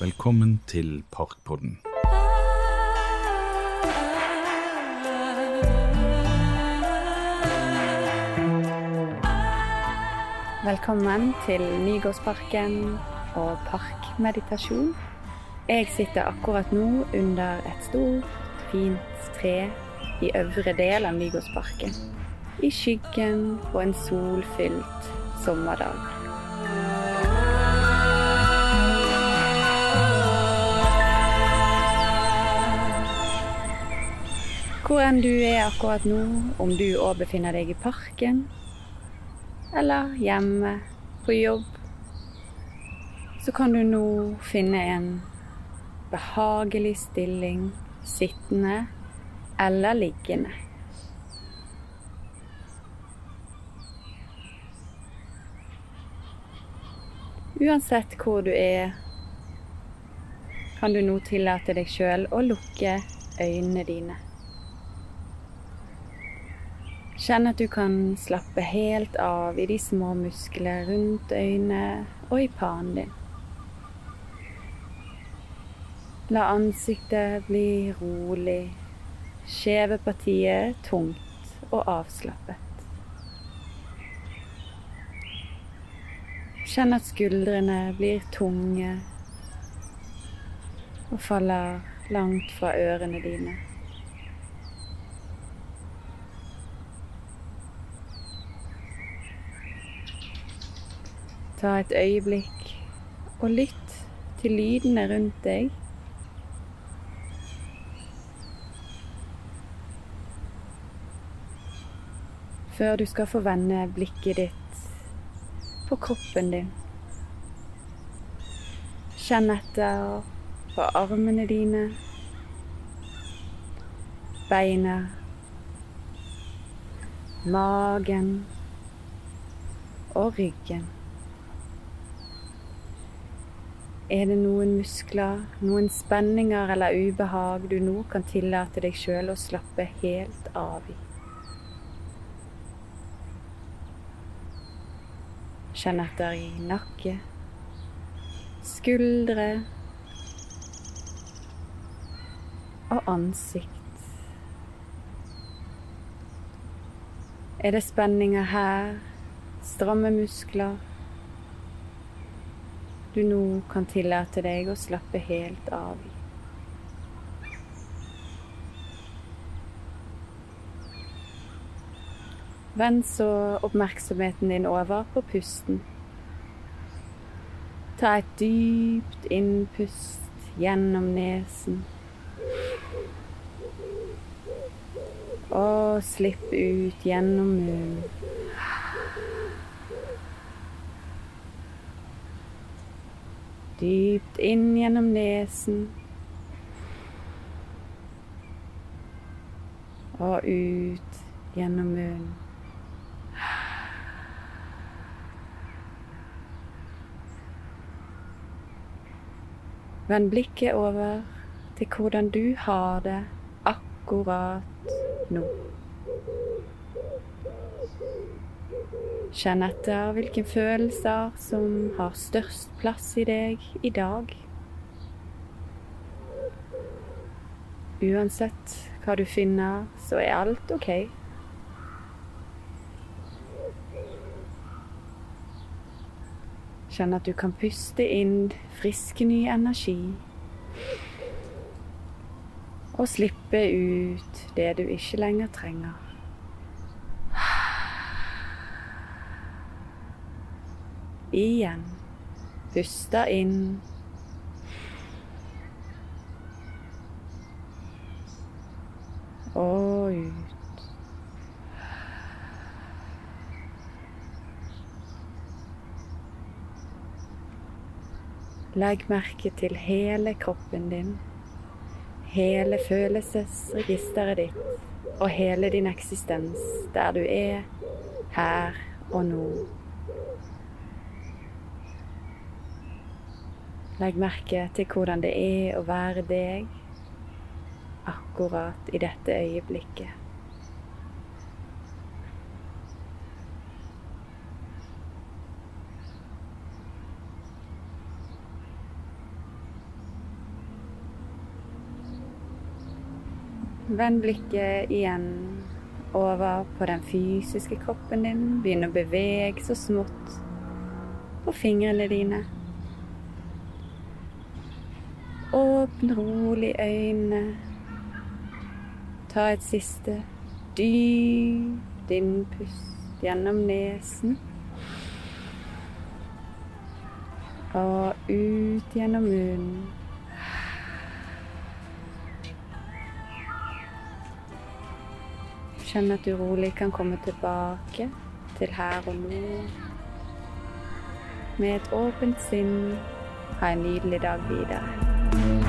Velkommen til Parkpodden. Velkommen til Nygårdsparken og parkmeditasjon. Jeg sitter akkurat nå under et stort, fint tre i øvre del av Nygårdsparken. I skyggen på en solfylt sommerdag. Hvor enn du er akkurat nå, om du òg befinner deg i parken, eller hjemme, på jobb, så kan du nå finne en behagelig stilling sittende eller liggende. Uansett hvor du er, kan du nå tillate deg sjøl å lukke øynene dine. Kjenn at du kan slappe helt av i de små muskler rundt øynene og i panen din. La ansiktet bli rolig, skjeve partiet tungt og avslappet. Kjenn at skuldrene blir tunge og faller langt fra ørene dine. Ta et øyeblikk og lytt til lydene rundt deg. Før du skal få vende blikket ditt på kroppen din. Kjenn etter på armene dine, beina, magen og ryggen. Er det noen muskler, noen spenninger eller ubehag du nå kan tillate deg sjøl å slappe helt av i? Kjenn etter i nakke, skuldre og ansikt. Er det spenninger her, stramme muskler? Du nå kan tillate deg å slappe helt av. Vend så oppmerksomheten din over på pusten. Ta et dypt innpust gjennom nesen. Og slipp ut gjennom munnen. Dypt inn gjennom nesen. Og ut gjennom munnen. Vend blikket over til hvordan du har det akkurat nå. Kjenn etter hvilke følelser som har størst plass i deg i dag. Uansett hva du finner, så er alt ok. Kjenn at du kan puste inn frisk, ny energi. Og slippe ut det du ikke lenger trenger. Igjen. Pusta inn. Og ut. Legg merke til hele kroppen din, hele følelsesregisteret ditt og hele din eksistens der du er her og nå. Legg merke til hvordan det er å være deg akkurat i dette øyeblikket. Vend blikket igjen over på den fysiske kroppen din. Begynn å bevege så smått på fingrene dine. Åpne rolig øynene. Ta et siste dypt innpust gjennom nesen. Og ut gjennom munnen. Kjenn at du rolig kan komme tilbake til her og nå. Med et åpent sinn. Ha en nydelig dag videre. Bye.